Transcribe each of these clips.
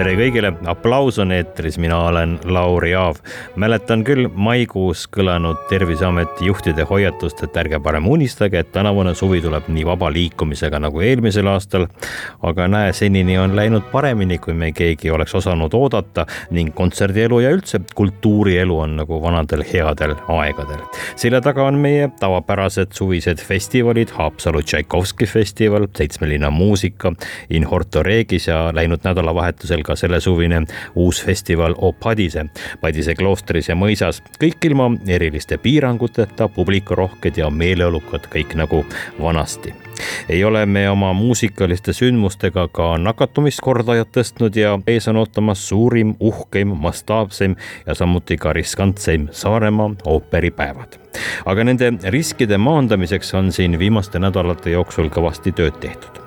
Tere kõigile, aplaus on eetris, mina olen Lauri Aav. mäletan küll maikuus kõlanud Terviseameti juhtide hoiatust, et ärge parem unistage, et tänavune suvi tuleb nii vaba liikumisega nagu eelmisel aastal. aga näe, senini on läinud paremini, kui me keegi oleks osanud oodata ning kontserdielu ja üldse kultuurielu on nagu vanadel headel aegadel. selja taga on meie tavapärased suvised festivalid, Haapsalu Tšaikovski festival, Seitsmelinna muusika, In Horto Regis ja läinud nädalavahetusel ka sellesuvine uus festival O Padise, Padise kloostris ja mõisas. kõik ilma eriliste piiranguteta, publikurohked ja meeleolukad, kõik nagu vanasti ei ole me oma muusikaliste sündmustega ka nakatumiskordajat tõstnud ja ees on ootamas suurim, uhkeim, mastaapseim ja samuti ka riskantseim Saaremaa ooperipäevad. aga nende riskide maandamiseks on siin viimaste nädalate jooksul kõvasti tööd tehtud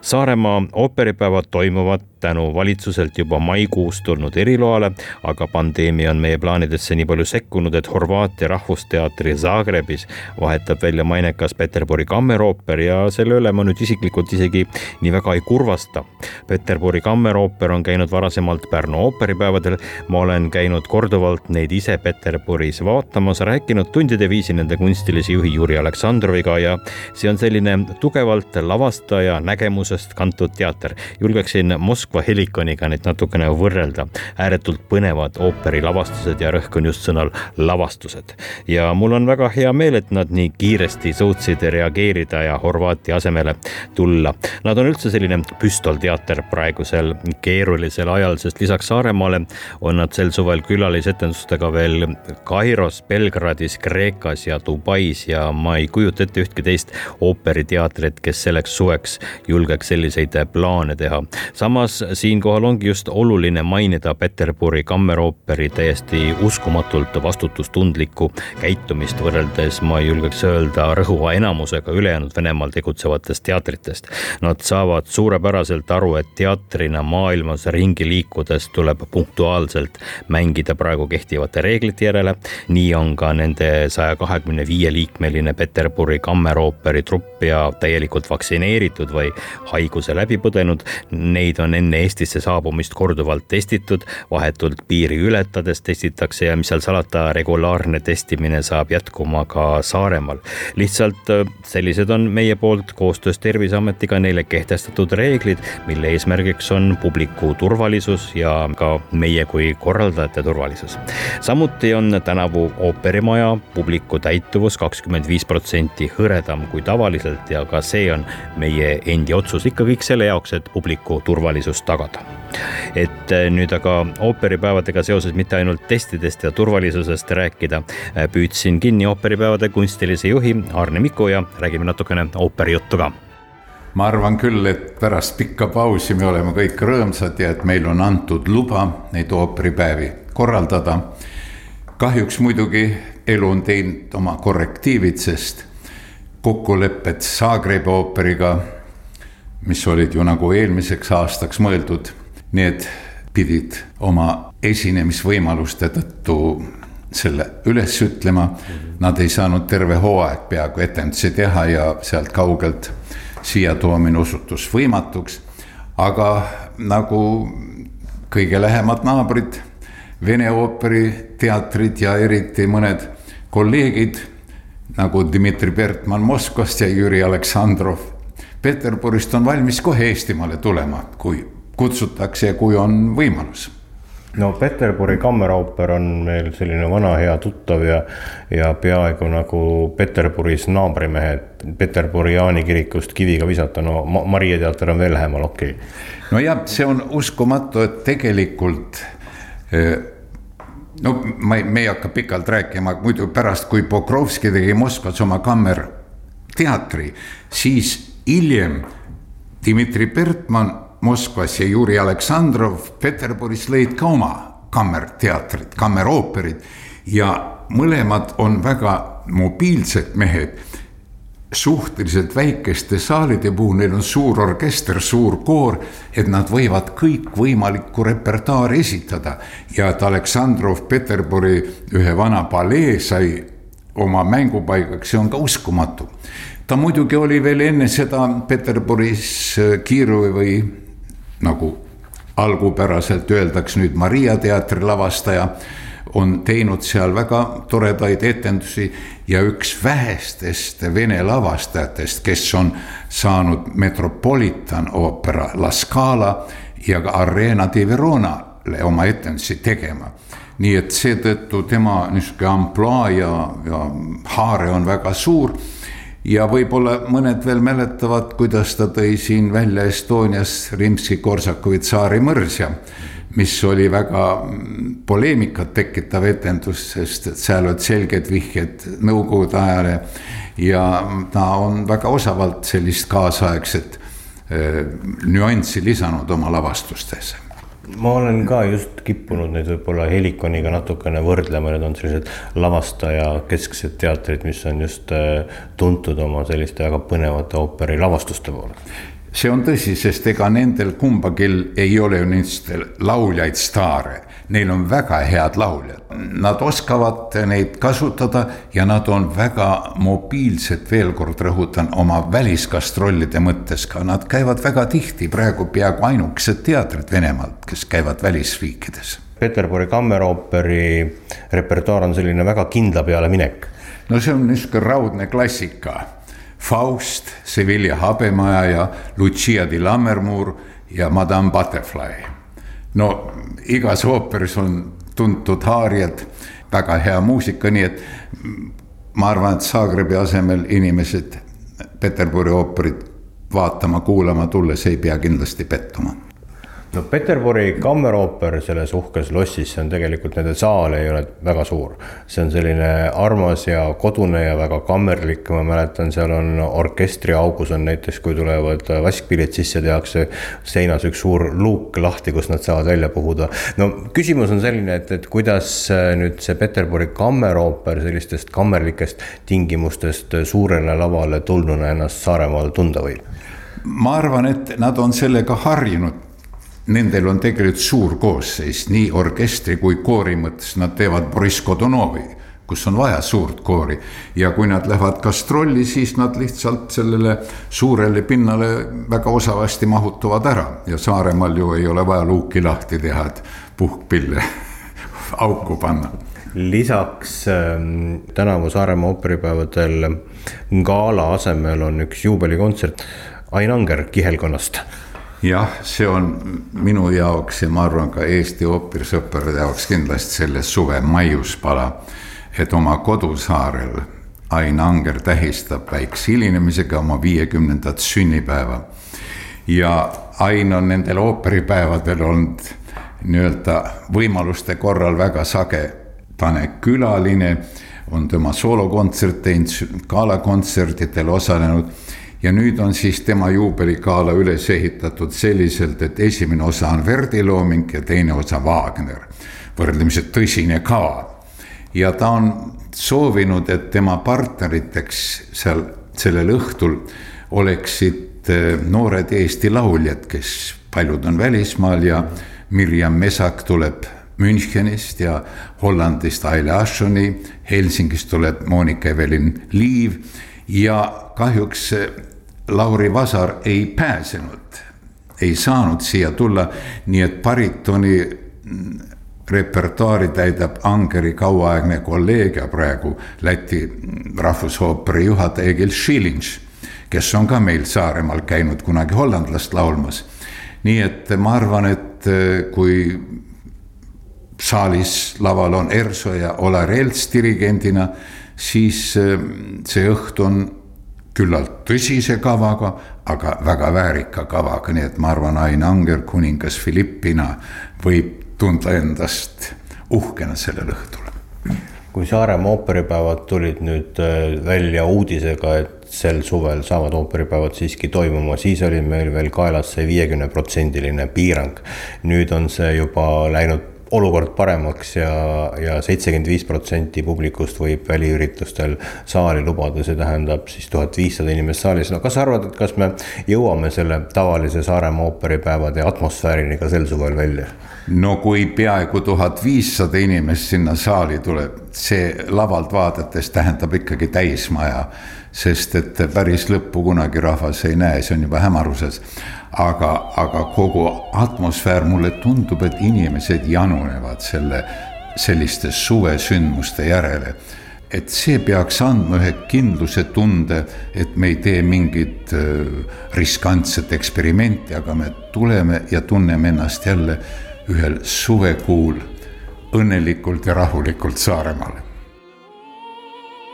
Saaremaa ooperipäevad toimuvad tänu valitsuselt juba maikuus tulnud eriloale, aga pandeemia on meie plaanidesse nii palju sekkunud, et Horvaatia Rahvusteatri Zagrebis vahetab välja mainekas Peterburi kammerooper ja selle üle ma nüüd isiklikult isegi nii väga ei kurvasta. Peterburi kammerooper on käinud varasemalt Pärnu ooperipäevadel, ma olen käinud korduvalt neid ise Peterburis vaatamas, rääkinud tundide viisi nende kunstilise juhi Juri Aleksandroviga ja see on selline tugevalt lavastaja nägemusest kantud teater. julgeksin Moskva Helikoniga neid natukene võrrelda. ääretult põnevad ooperilavastused ja rõhk on just sõnal lavastused. ja mul on väga hea meel, et nad nii kiiresti suutsid reageerida ja Horvaatia asemele tulla. Nad on üldse selline püstolteater praegusel keerulisel ajal, sest lisaks Saaremaale on nad sel suvel külalisetendustega veel Kairos, Belgradis, Kreekas ja Dubais ja ma ei kujuta ette ühtki teist ooperiteatrit, kes selleks suveks julgeks selliseid plaane teha. samas siinkohal ongi just oluline mainida Peterburi kammerooperi täiesti uskumatult vastutustundlikku käitumist võrreldes, ma julgeks öelda, rõhuva enamusega ülejäänud Venemaal tegutsevatest teatritest. Nad saavad suurepäraselt aru, et teatrina maailmas ringi liikudes tuleb punktuaalselt mängida praegu kehtivate reeglite järele. nii on ka nende saja kahekümne viie liikmeline Peterburi kammerooperi trupp ja täielikult vaktsineeritud või haiguse läbi põdenud. Neid on enne Eestisse saabumist korduvalt testitud, vahetult piiri ületades testitakse ja mis seal salata, regulaarne testimine saab jätkuma ka Saaremaal. lihtsalt äh, sellised on meie poolt koostöös Terviseametiga neile kehtestatud reeglid, mille eesmärgiks on publiku turvalisus ja ka meie kui korraldajate turvalisus. samuti on tänavu ooperimaja publiku täituvus kakskümmend viis protsenti hõredam kui tavaliselt ja ka see on meie endi otsus, ikka kõik selle jaoks, et publiku turvalisust tagada. et äh, nüüd aga ooperipäevadega seoses mitte ainult testidest ja turvalisusest rääkida, äh, püüdsin kinni ooperipäevade kunstilise juhi Arne Miku ja räägime natukene ooperijuttu ka ma arvan küll, et pärast pikka pausi me oleme kõik rõõmsad ja et meil on antud luba neid ooperipäevi korraldada. kahjuks muidugi elu on teinud oma korrektiivid, sest kokkulepped Zagrebi ooperiga mis olid ju nagu eelmiseks aastaks mõeldud, need pidid oma esinemisvõimaluste tõttu selle üles ütlema. Nad ei saanud terve hooaeg peaaegu etendusi teha ja sealt kaugelt siia toomine osutus võimatuks. aga nagu kõige lähemad naabrid, Vene ooperiteatrid ja eriti mõned kolleegid nagu Dmitri Bertmann Moskvast ja Jüri Aleksandrov Peterburist on valmis kohe Eestimaale tulema, kui kutsutakse ja kui on võimalus. No Peterburi kammerooper on meil selline vana hea tuttav ja, ja peaaegu nagu Peterburis naabrimehed Peterburi Jaani kirikust kiviga visata, no Maria teater on veel lähemal, okei. Okay.. nojah, see on uskumatu, et tegelikult eh, no ma ei, me ei hakka pikalt rääkima, muidu pärast, kui Pokrovski tegi Moskvas oma kammerteatri, siis hiljem Dmitri Bertmann Moskvas ja Juri Aleksandrov Peterburis lõid ka oma kammerteatrid, kammerooperid ja mõlemad on väga mobiilsed mehed suhteliselt väikeste saalide puhul, neil on suur orkester, suur koor, et nad võivad kõikvõimalikku repertuaari esitada. ja et Aleksandrov Peterburi ühe vana palee sai oma mängupaigaks, see on ka uskumatu. Ta muidugi oli veel enne seda Peterburis Kiirovi või nagu algupäraselt öeldakse nüüd Maria teatri lavastaja on teinud seal väga toredaid etendusi ja üks vähestest vene lavastajatest, kes on saanud Metropolitan oopera La Scala ja ka Arena di Veronale oma etendusi tegema. nii et seetõttu tema niisugune ampluaa ja, ja haare on väga suur ja võib-olla mõned veel mäletavad, kuidas ta tõi siin välja Estonias Rimski-Korsakovi tsaari mõrsja mis oli väga poleemikat tekitav etendus, sest et seal olid selged vihjed nõukogude ajale. ja ta on väga osavalt sellist kaasaegset äh, nüanssi lisanud oma lavastustesse ma olen ka just kippunud neid võib-olla Helikoniga natukene võrdlema, need on sellised lavastaja kesksed teatrid, mis on just äh, tuntud oma selliste väga põnevate ooperi lavastuste poolest see on tõsi, sest ega nendel kumbagi ei ole ju niisuguseid lauljaid staare, neil on väga head lauljad. Nad oskavad neid kasutada ja nad on väga mobiilsed, veel kord rõhutan, oma väliskastrollide mõttes ka, nad käivad väga tihti, praegu peaaegu ainukesed teatrid Venemaalt, kes käivad välisriikides. Peterburi kammerooperi repertuaar on selline väga kindla peale minek. no see on niisugune raudne klassika Faust, Sevilla habemaja ja Lucia di Lammermoor ja Madame Butterfly. no igas ooperis on tuntud haarjad, väga hea muusika, nii et ma arvan, et Zagrebi asemel inimesed Peterburi ooperit vaatama-kuulama tulles ei pea kindlasti pettuma no Peterburi kammerooper selles uhkes lossis, see on tegelikult, nende saal ei ole väga suur. see on selline armas ja kodune ja väga kammerlik, ma mäletan, seal on orkestriaugus on näiteks, kui tulevad vaskpillid sisse, tehakse seinas üks suur luuk lahti, kust nad saavad välja puhuda. no küsimus on selline, et, et kuidas nüüd see Peterburi kammerooper sellistest kammerlikest tingimustest suurele lavale tulnuna ennast Saaremaal tunda võib? ma arvan, et nad on sellega harjunud nendel on tegelikult suur koosseis nii orkestri kui koori mõttes, nad teevad Boriss Godunovi, kus on vaja suurt koori. ja kui nad lähevad gastrolli, siis nad lihtsalt sellele suurele pinnale väga osavasti mahutuvad ära. Ja Saaremaal ju ei ole vaja luuki lahti teha, et puhkpille auku panna. Lisaks ähm, tänavu Saaremaa ooperipäevadel gala asemel on üks juubelikontsert Ain Anger kihelkonnast jah, see on minu jaoks ja ma arvan ka Eesti ooperisõprade jaoks kindlasti selle suve maiuspala. et oma kodusaarel Ain Anger tähistab väikse hilinemisega oma viiekümnendat sünnipäeva. ja Ain on nendel ooperipäevadel olnud nii-öelda võimaluste korral väga sage pane külaline, on tema soolokontserte teinud, galakontsertidel osalenud ja nüüd on siis tema juubelikaala üles ehitatud selliselt, et esimene osa on Verdi looming ja teine osa Wagner. võrdlemisi tõsine kava. ja ta on soovinud, et tema partneriteks seal sellel õhtul oleksid eh, noored Eesti lauljad, kes paljud on välismaal ja Mirjam Mesak tuleb Münchenist ja Hollandist Aile Ashoni, Helsingist tuleb Monika Evelin Liiv ja kahjuks Lauri Vasar ei pääsenud, ei saanud siia tulla, nii et baritoni repertuaari täidab Angeri kauaaegne kolleeg ja praegu Läti rahvusooperi juhataja Egil Schilings, kes on ka meil Saaremaal käinud kunagi hollandlast laulmas. nii et ma arvan, et eh, kui saalis laval on Erso ja Olar Elts dirigendina, siis eh, see õhtu on küllalt tõsise kavaga, aga väga väärika kavaga, nii et ma arvan, Ain Anger, kuningas Filippina võib tunda endast uhkena sellel õhtul. kui Saaremaa ooperipäevad tulid nüüd äh, välja uudisega, et sel suvel saavad ooperipäevad siiski toimuma, siis oli meil veel kaelas see viiekümne protsendiline piirang. nüüd on see juba läinud olukord paremaks ja, ja seitsekümmend viis protsenti publikust võib väliüritustel saali lubada, see tähendab siis tuhat viissada inimest saalis. no kas sa arvad, et kas me jõuame selle tavalise Saaremaa ooperipäevade atmosfäärini ka sel suvel välja? no kui peaaegu tuhat viissada inimest sinna saali tuleb, see lavalt vaadates tähendab ikkagi täismaja, sest et päris lõppu kunagi rahvas ei näe, see on juba hämaruses aga, aga kogu atmosfäär, mulle tundub, et inimesed janunevad selle, selliste suvesündmuste järele. et see peaks andma ühe kindluse tunde, et me ei tee mingit äh, riskantset eksperimenti, aga me tuleme ja tunneme ennast jälle ühel suvekuul õnnelikult ja rahulikult Saaremaale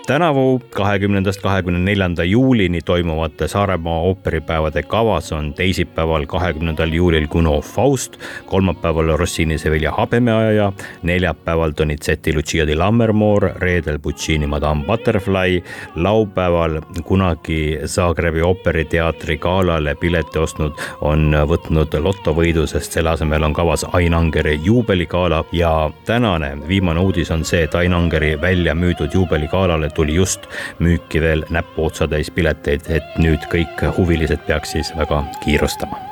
tänavu kahekümnendast kahekümne neljanda juulini toimuvate Saaremaa ooperipäevade kavas on teisipäeval, kahekümnendal juulil Kuno Faust, kolmapäeval Rossini Sevilla Habemeaja, neljapäeval Donizetti Lucia di Lammermoor, reedel Puccini Madame Butterfly, laupäeval kunagi Zagrebi ooperiteatri galale pileti ostnud on võtnud lotovõidu, sest selle asemel on kavas Ain Angeri juubeligala ja tänane viimane uudis on see, et Ain Angeri välja müüdud juubeligalale tuli just müüki veel näpuotsatäis pileteid, et nüüd kõik huvilised peaks siis väga kiirustama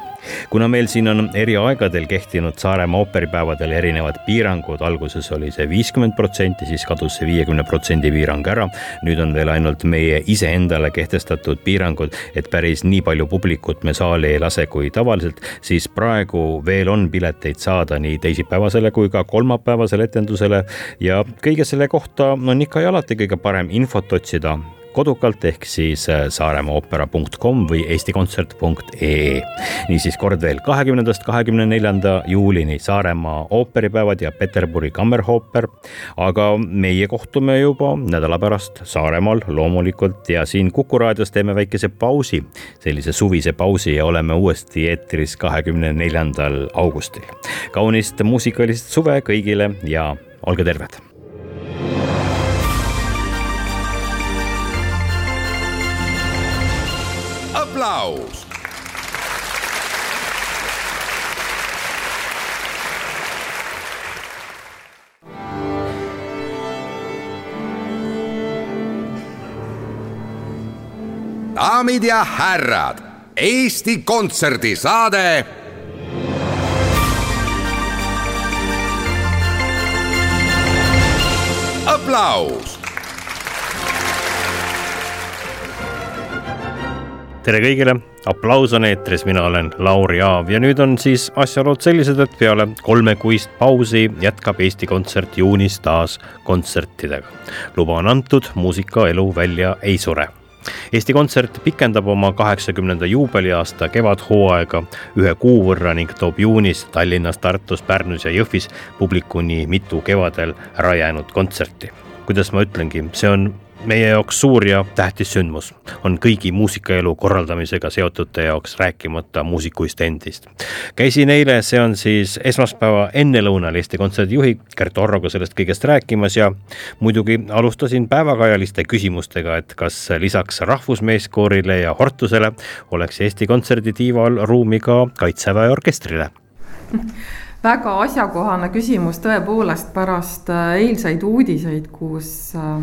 kuna meil siin on eri aegadel kehtinud Saaremaa ooperipäevadel erinevad piirangud, alguses oli see viiskümmend protsenti, siis kadus see viiekümne protsendi piirang ära. nüüd on veel ainult meie iseendale kehtestatud piirangud, et päris nii palju publikut me saali ei lase kui tavaliselt, siis praegu veel on pileteid saada nii teisipäevasele kui ka kolmapäevasele etendusele ja kõige selle kohta on ikka ja alati kõige parem infot otsida kodukalt ehk siis äh, saaremaoopera.com või eestikontsert.ee. niisiis kord veel kahekümnendast kahekümne neljanda juulini Saaremaa ooperipäevad ja Peterburi kammerhooper. aga meie kohtume juba nädala pärast Saaremaal loomulikult ja siin Kuku raadios teeme väikese pausi, sellise suvise pausi ja oleme uuesti eetris kahekümne neljandal augustil. kaunist muusikalist suve kõigile ja olge terved applaus. daamid ja härrad, Eesti Kontserdi saade. aplaus tere kõigile, aplaus on eetris, mina olen Lauri Aav ja nüüd on siis asjaolud sellised, et peale kolmekuist pausi jätkab Eesti Kontsert juunis taas kontsertidega. luba on antud, muusikaelu välja ei sure Eesti Kontsert pikendab oma kaheksakümnenda juubeliaasta kevadhooaega ühe kuu võrra ning toob juunis Tallinnas, Tartus, Pärnus ja Jõhvis publikuni mitu kevadel ära jäänud kontserti. kuidas ma ütlengi, see on meie jaoks suur ja tähtis sündmus on kõigi muusikaelu korraldamisega seotute jaoks, rääkimata muusikuist endist. käisin eile, see on siis esmaspäeva ennelõunal Eesti Kontserdi juhi Gert Orroga sellest kõigest rääkimas ja muidugi alustasin päevakajaliste küsimustega, et kas lisaks rahvusmeeskoorile ja Hortusele oleks Eesti Kontserdi tiival ruumi ka Kaitseväe orkestrile väga asjakohane küsimus tõepoolest pärast eilseid uudiseid, kus äh,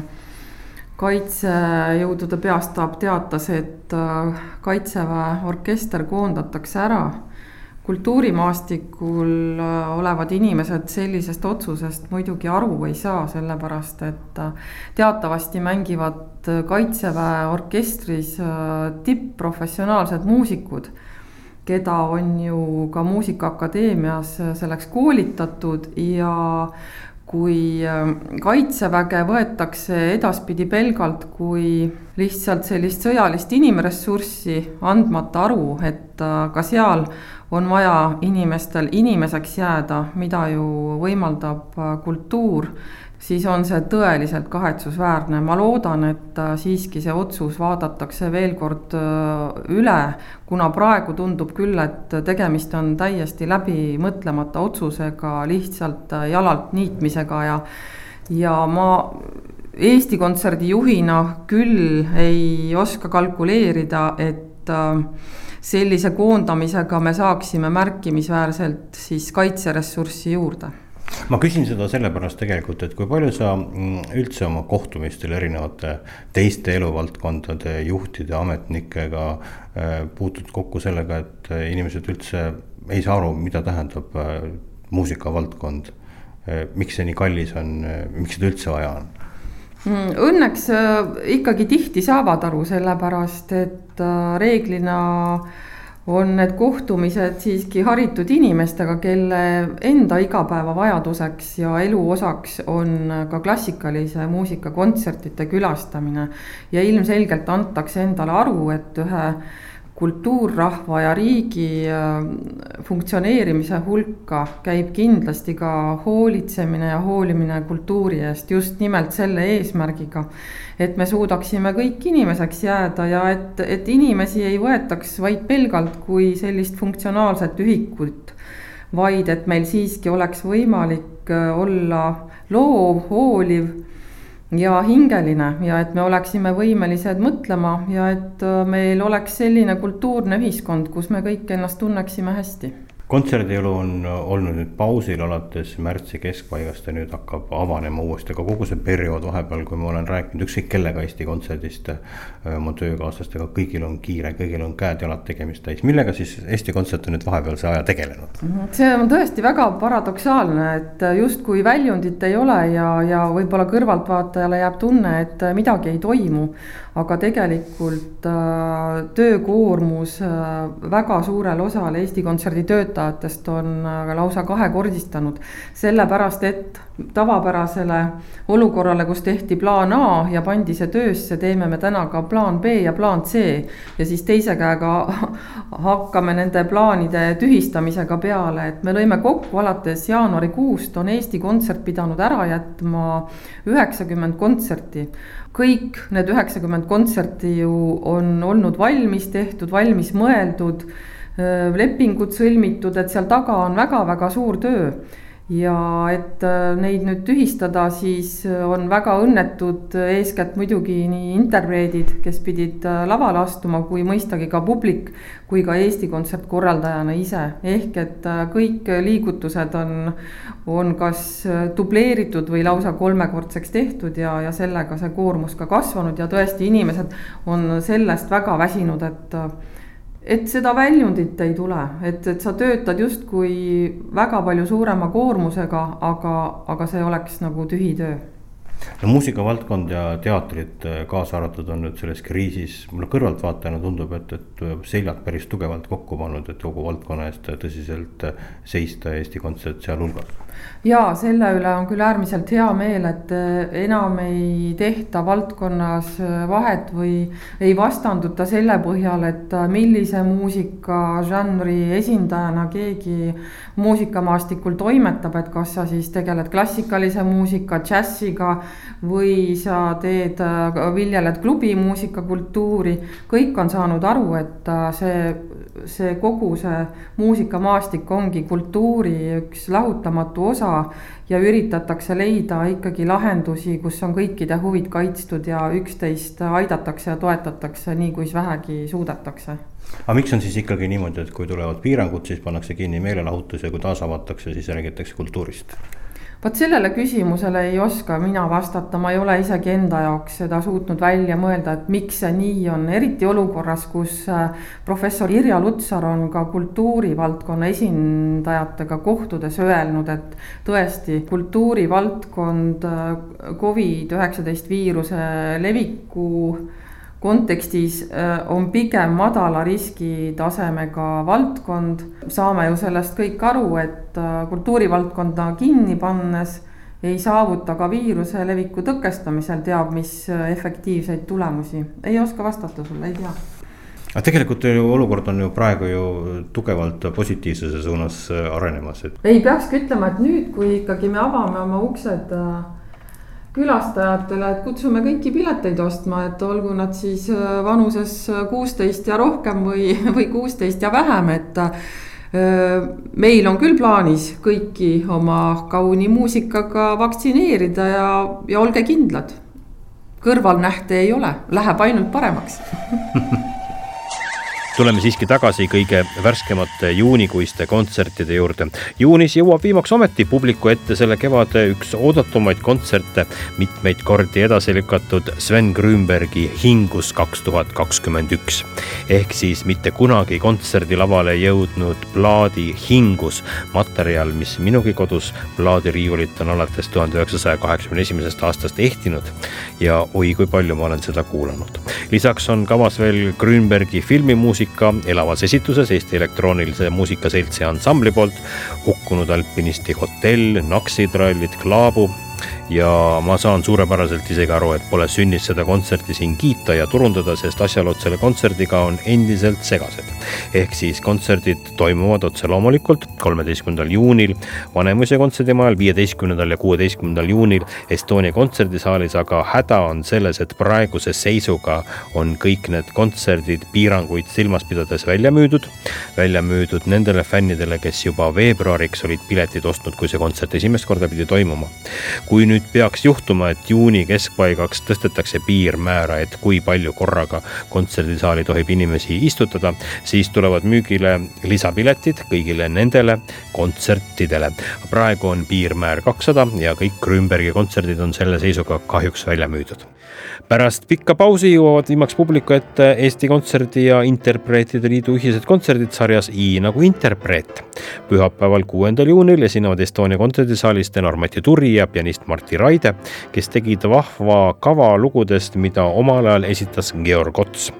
kaitsejõudude peastaap teatas, et äh, kaitseväe orkester koondatakse ära. kultuurimaastikul äh, olevad inimesed sellisest otsusest muidugi aru ei saa, sellepärast et äh, teatavasti mängivad kaitseväe orkestris tippprofessionaalsed muusikud keda on ju ka Muusikaakadeemias selleks koolitatud ja kui ähm, kaitseväge võetakse edaspidi pelgalt kui lihtsalt sellist sõjalist inimressurssi, andmata aru, et äh, ka seal on vaja inimestel inimeseks jääda, mida ju võimaldab äh, kultuur siis on see tõeliselt kahetsusväärne, ma loodan, et äh, siiski see otsus vaadatakse veel kord äh, üle, kuna praegu tundub küll, et tegemist on täiesti läbimõtlemata otsusega, lihtsalt äh, jalalt niitmisega ja ja ma Eesti Kontserdi juhina küll ei oska kalkuleerida, et sellise koondamisega me saaksime märkimisväärselt siis kaitseressurssi juurde ma küsin seda sellepärast tegelikult, et kui palju sa mm, üldse oma kohtumistel erinevate teiste eluvaldkondade juhtide, ametnikega äh, puutud kokku sellega, et inimesed üldse ei saa aru, mida tähendab muusikavaldkond. miks see nii kallis on, miks seda üldse vaja on? Mm, õnneks äh, ikkagi tihti saavad aru, sellepärast et äh, reeglina on need kohtumised siiski haritud inimestega, kelle enda igapäevavajaduseks ja elu osaks on ka klassikalise muusika kontsertide külastamine. ja ilmselgelt antakse endale aru, et ühe kultuurrahva ja riigi äh, funktsioneerimise hulka käib kindlasti ka hoolitsemine ja hoolimine kultuuri eest just nimelt selle eesmärgiga, et me suudaksime kõik inimeseks jääda ja et, et inimesi ei võetaks vaid pelgalt kui sellist funktsionaalset ühikut, vaid et meil siiski oleks võimalik äh, olla loov, hooliv ja hingeline ja et me oleksime võimelised mõtlema ja et äh, meil oleks selline kultuurne ühiskond, kus me kõik ennast tunneksime hästi kontserdielu on olnud nüüd pausil alates märtsi keskpaigast ja nüüd hakkab avanema uuesti, aga kogu see periood vahepeal, kui ma olen rääkinud ükskõik kellega Eesti Kontserdist, äh, oma töökaaslastega, kõigil on kiire, kõigil on käed-jalad tegemist täis, millega siis Eesti Kontsert on nüüd vahepealse aja tegelenud? Mhm. see on tõesti väga paradoksaalne, et justkui väljundit ei ole ja, ja võib-olla kõrvaltvaatajale jääb tunne, et midagi ei toimu aga tegelikult äh, töökoormus äh, väga suurel osal Eesti Kontserdi töötajatest on äh, lausa kahekordistanud. sellepärast, et tavapärasele olukorrale, kus tehti plaan A ja pandi see töösse, teeme me täna ka plaan B ja plaan C. ja siis teise käega hakkame nende plaanide tühistamisega peale, et me lõime kokku alates jaanuarikuust on Eesti Kontsert pidanud ära jätma üheksakümmend kontserti kõik need üheksakümmend kontserti ju on olnud valmis tehtud, valmis mõeldud, lepingud sõlmitud, et seal taga on väga-väga suur töö ja et neid nüüd tühistada, siis on väga õnnetud eeskätt muidugi nii interpreedid, kes pidid lavale astuma, kui mõistagi ka publik, kui ka Eesti Kontsert korraldajana ise. ehk et kõik liigutused on, on kas dubleeritud või lausa kolmekordseks tehtud ja, ja sellega see koormus ka kasvanud ja tõesti, inimesed on sellest väga väsinud, et et seda väljundit ei tule, et, et sa töötad justkui väga palju suurema koormusega, aga, aga see oleks nagu tühi töö. No muusikavaldkond ja teatrid kaasa arvatud on nüüd selles kriisis, mulle kõrvaltvaatajana tundub, et, et seljad päris tugevalt kokku pannud, et kogu valdkonna eest tõsiselt seista, Eesti Kontsert sealhulgas ja selle üle on küll äärmiselt hea meel, et äh, enam ei tehta valdkonnas äh, vahet või ei vastanduta selle põhjal, et äh, millise muusikažanri esindajana keegi muusikamaastikul toimetab, et kas sa siis tegeled klassikalise muusika, džässiga või sa teed, viljeled klubimuusika kultuuri. kõik on saanud aru, et see see kogu see muusikamaastik ongi kultuuri üks lahutamatu osa ja üritatakse leida ikkagi lahendusi, kus on kõikide huvid kaitstud ja üksteist aidatakse ja toetatakse nii, kuis vähegi suudetakse. aga miks on siis ikkagi niimoodi, et kui tulevad piirangud, siis pannakse kinni meelelahutus ja kui taas avatakse, siis räägitakse kultuurist? Vot sellele küsimusele ei oska mina vastata, ma ei ole isegi enda jaoks seda suutnud välja mõelda, et miks see nii on, eriti olukorras, kus äh, professor Irja Lutsar on ka kultuurivaldkonna esindajatega kohtudes öelnud, et tõesti, kultuurivaldkond äh, Covid üheksateist viiruse leviku kontekstis äh, on pigem madala riskitasemega valdkond. saame ju sellest kõik aru, et äh, kultuurivaldkonda kinni pannes ei saavuta ka viiruse leviku tõkestamisel teab mis äh, efektiivseid tulemusi. ei oska vastata sulle, ei tea aga tegelikult ju olukord on ju praegu ju tugevalt positiivsuse suunas arenemas, et. ei peakski ütlema, et nüüd, kui ikkagi me avame oma uksed äh, külastajatele, et kutsume kõiki pileteid ostma, et olgu nad siis äh, vanuses kuusteist ja rohkem või, või kuusteist ja vähem, et äh, meil on küll plaanis kõiki oma kauni muusikaga vaktsineerida ja, ja olge kindlad, kõrvalnähte ei ole, läheb ainult paremaks tuleme siiski tagasi kõige värskemate juunikuiste kontsertide juurde. juunis jõuab viimaks ometi publiku ette selle kevade üks oodatumaid kontserte, mitmeid kordi edasi lükatud Sven Grünbergi Hingus kaks tuhat kakskümmend üks. ehk siis mitte kunagi kontserdilavale jõudnud plaadi Hingus, materjal, mis minugi kodus plaadiriiulit on alates tuhande üheksasaja kaheksakümne esimesest aastast ehtinud ja oi kui palju ma olen seda kuulanud. lisaks on kavas veel Grünbergi filmimuusika muusika elavas esituses Eesti Elektroonilise Muusika Seltsi ansambli poolt, hukkunud alpinisti hotell, Naksitrallid, Klaabu ja ma saan suurepäraselt isegi aru, et pole sünnis seda kontserti siin kiita ja turundada, sest asjaolud selle kontserdiga on endiselt segased. ehk siis kontserdid toimuvad otse loomulikult kolmeteistkümnendal juunil Vanemuise kontserdimajal, viieteistkümnendal ja kuueteistkümnendal juunil Estonia kontserdisaalis, aga häda on selles, et praeguse seisuga on kõik need kontserdid piiranguid silmas pidades välja müüdud. välja müüdud nendele fännidele, kes juba veebruariks olid piletid ostnud, kui see kontsert esimest korda pidi toimuma. kui nüüd nüüd peaks juhtuma, et juuni keskpaigaks tõstetakse piirmäära, et kui palju korraga kontserdisaali tohib inimesi istutada, siis tulevad müügile lisapiletid kõigile nendele kontsertidele. praegu on piirmäär kakssada ja kõik Grünbergi kontserdid on selle seisuga kahjuks välja müüdud pärast pikka pausi jõuavad viimaks publiku ette Eesti Kontserdi ja Interpreetide Liidu ühised kontserdid sarjas I nagu interpreet. pühapäeval, kuuendal juunil esinevad Estonia kontserdisaalis tenor Mati Turi ja pianist Martti Raide, kes tegid vahva kava lugudest, mida omal ajal esitas Georg Ots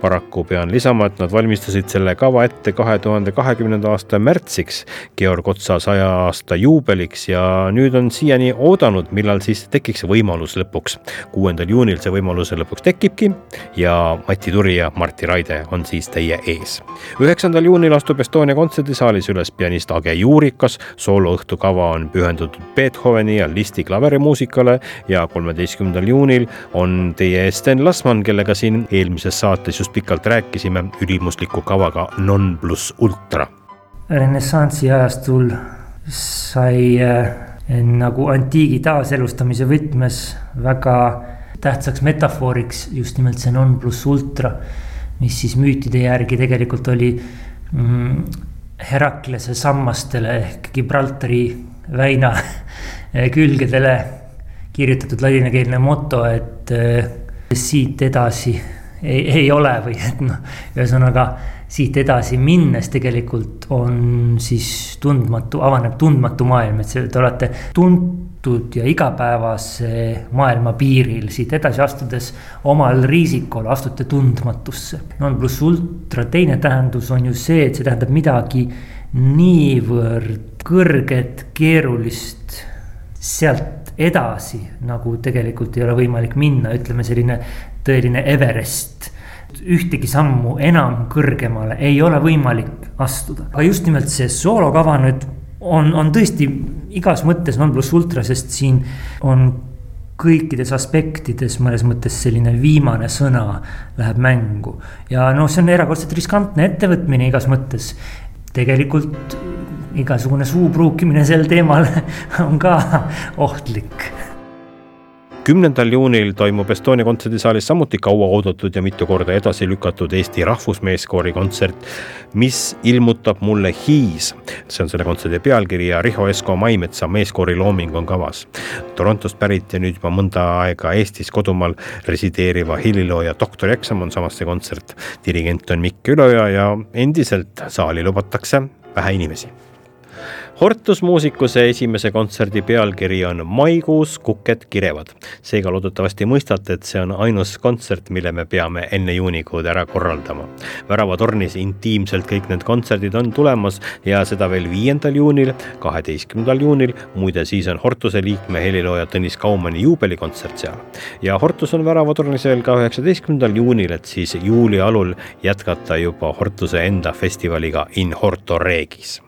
paraku pean lisama, et nad valmistasid selle kava ette kahe tuhande kahekümnenda aasta märtsiks, Georg Otsa saja aasta juubeliks ja nüüd on siiani oodanud, millal siis tekiks võimalus lõpuks. kuuendal juunil see võimalus lõpuks tekibki ja Mati Turi ja Martti Raide on siis teie ees. üheksandal juunil astub Estonia kontserdisaalis üles pianist Age Juurikas, sooloõhtu kava on pühendatud Beethoveni ja Listi klaverimuusikale ja kolmeteistkümnendal juunil on teie ees Sten Lasman, kellega siin eelmises saates just just pikalt rääkisime ülimusliku kavaga Non pluss ultra. renessansi ajastul sai äh, nagu antiigi taaselustamise võtmes väga tähtsaks metafooriks just nimelt see non pluss ultra, mis siis müütide järgi tegelikult oli mm, Heraklase sammastele ehk Gibraltari väina külgedele kirjutatud ladinakeelne moto, et äh, siit edasi ei, ei ole või et noh, ühesõnaga siit edasi minnes tegelikult on siis tundmatu, avaneb tundmatu maailm, et see, te olete tuntud ja igapäevase maailma piiril, siit edasi astudes omal riisikul astute tundmatusse. non pluss ultra teine tähendus on ju see, et see tähendab midagi niivõrd kõrget, keerulist, sealt edasi nagu tegelikult ei ole võimalik minna, ütleme selline tõeline Everest. ühtegi sammu enam kõrgemale ei ole võimalik astuda, aga just nimelt see soolokava nüüd on, on tõesti igas mõttes non pluss ultra, sest siin on kõikides aspektides mõnes mõttes selline viimane sõna läheb mängu. ja noh, see on erakordselt riskantne ettevõtmine igas mõttes. tegelikult igasugune suu pruukimine sel teemal on ka ohtlik kümnendal juunil toimub Estonia kontserdisaalis samuti kauaoodatud ja mitu korda edasi lükatud Eesti Rahvusmeeskoori kontsert, mis ilmutab mulle hiis. see on selle kontserdi pealkiri ja Riho Esko Maimetsa meeskoori looming on kavas. Torontost pärit ja nüüd juba mõnda aega Eestis kodumaal resideeriva helilooja doktorieksam on samas see kontsert. dirigent on Mikk Üloja ja endiselt saali lubatakse vähe inimesi Hortus muusikuse esimese kontserdi pealkiri on Maikuus kuked kirevad. seega loodetavasti mõistate, et see on ainus kontsert, mille me peame enne juunikuud ära korraldama. väravatornis intiimselt kõik need kontserdid on tulemas ja seda veel viiendal juunil, kaheteistkümnendal juunil, muide siis on Hortuse liikme helilooja Tõnis Kaumani juubelikontsert seal. ja Hortus on väravatornis veel ka üheksateistkümnendal juunil, et siis juuli alul jätkata juba Hortuse enda festivaliga In Horto Regis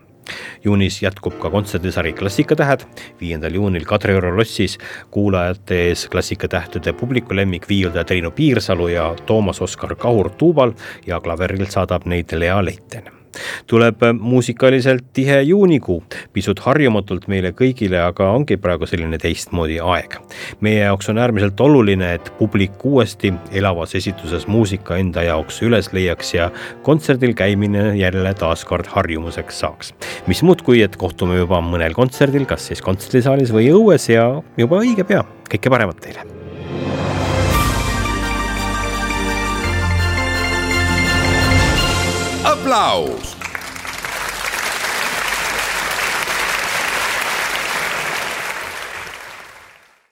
juunis jätkub ka kontserdisari Klassikatähed, viiendal juunil Kadrioru lossis kuulajate ees klassikatähtede publikulemmik viiuldaja Triinu Piirsalu ja Toomas Oskar Kahur tuubal ja klaverilt saadab neid Lea Leiten tuleb muusikaliselt tihe juunikuu, pisut harjumatult meile kõigile, aga ongi praegu selline teistmoodi aeg. meie jaoks on äärmiselt oluline, et publik uuesti elavas esituses muusika enda jaoks üles leiaks ja kontserdil käimine jälle taaskord harjumuseks saaks. mis muud, kui et kohtume juba mõnel kontserdil, kas siis kontserdisaalis või õues ja juba õige pea. kõike paremat teile. Aplaus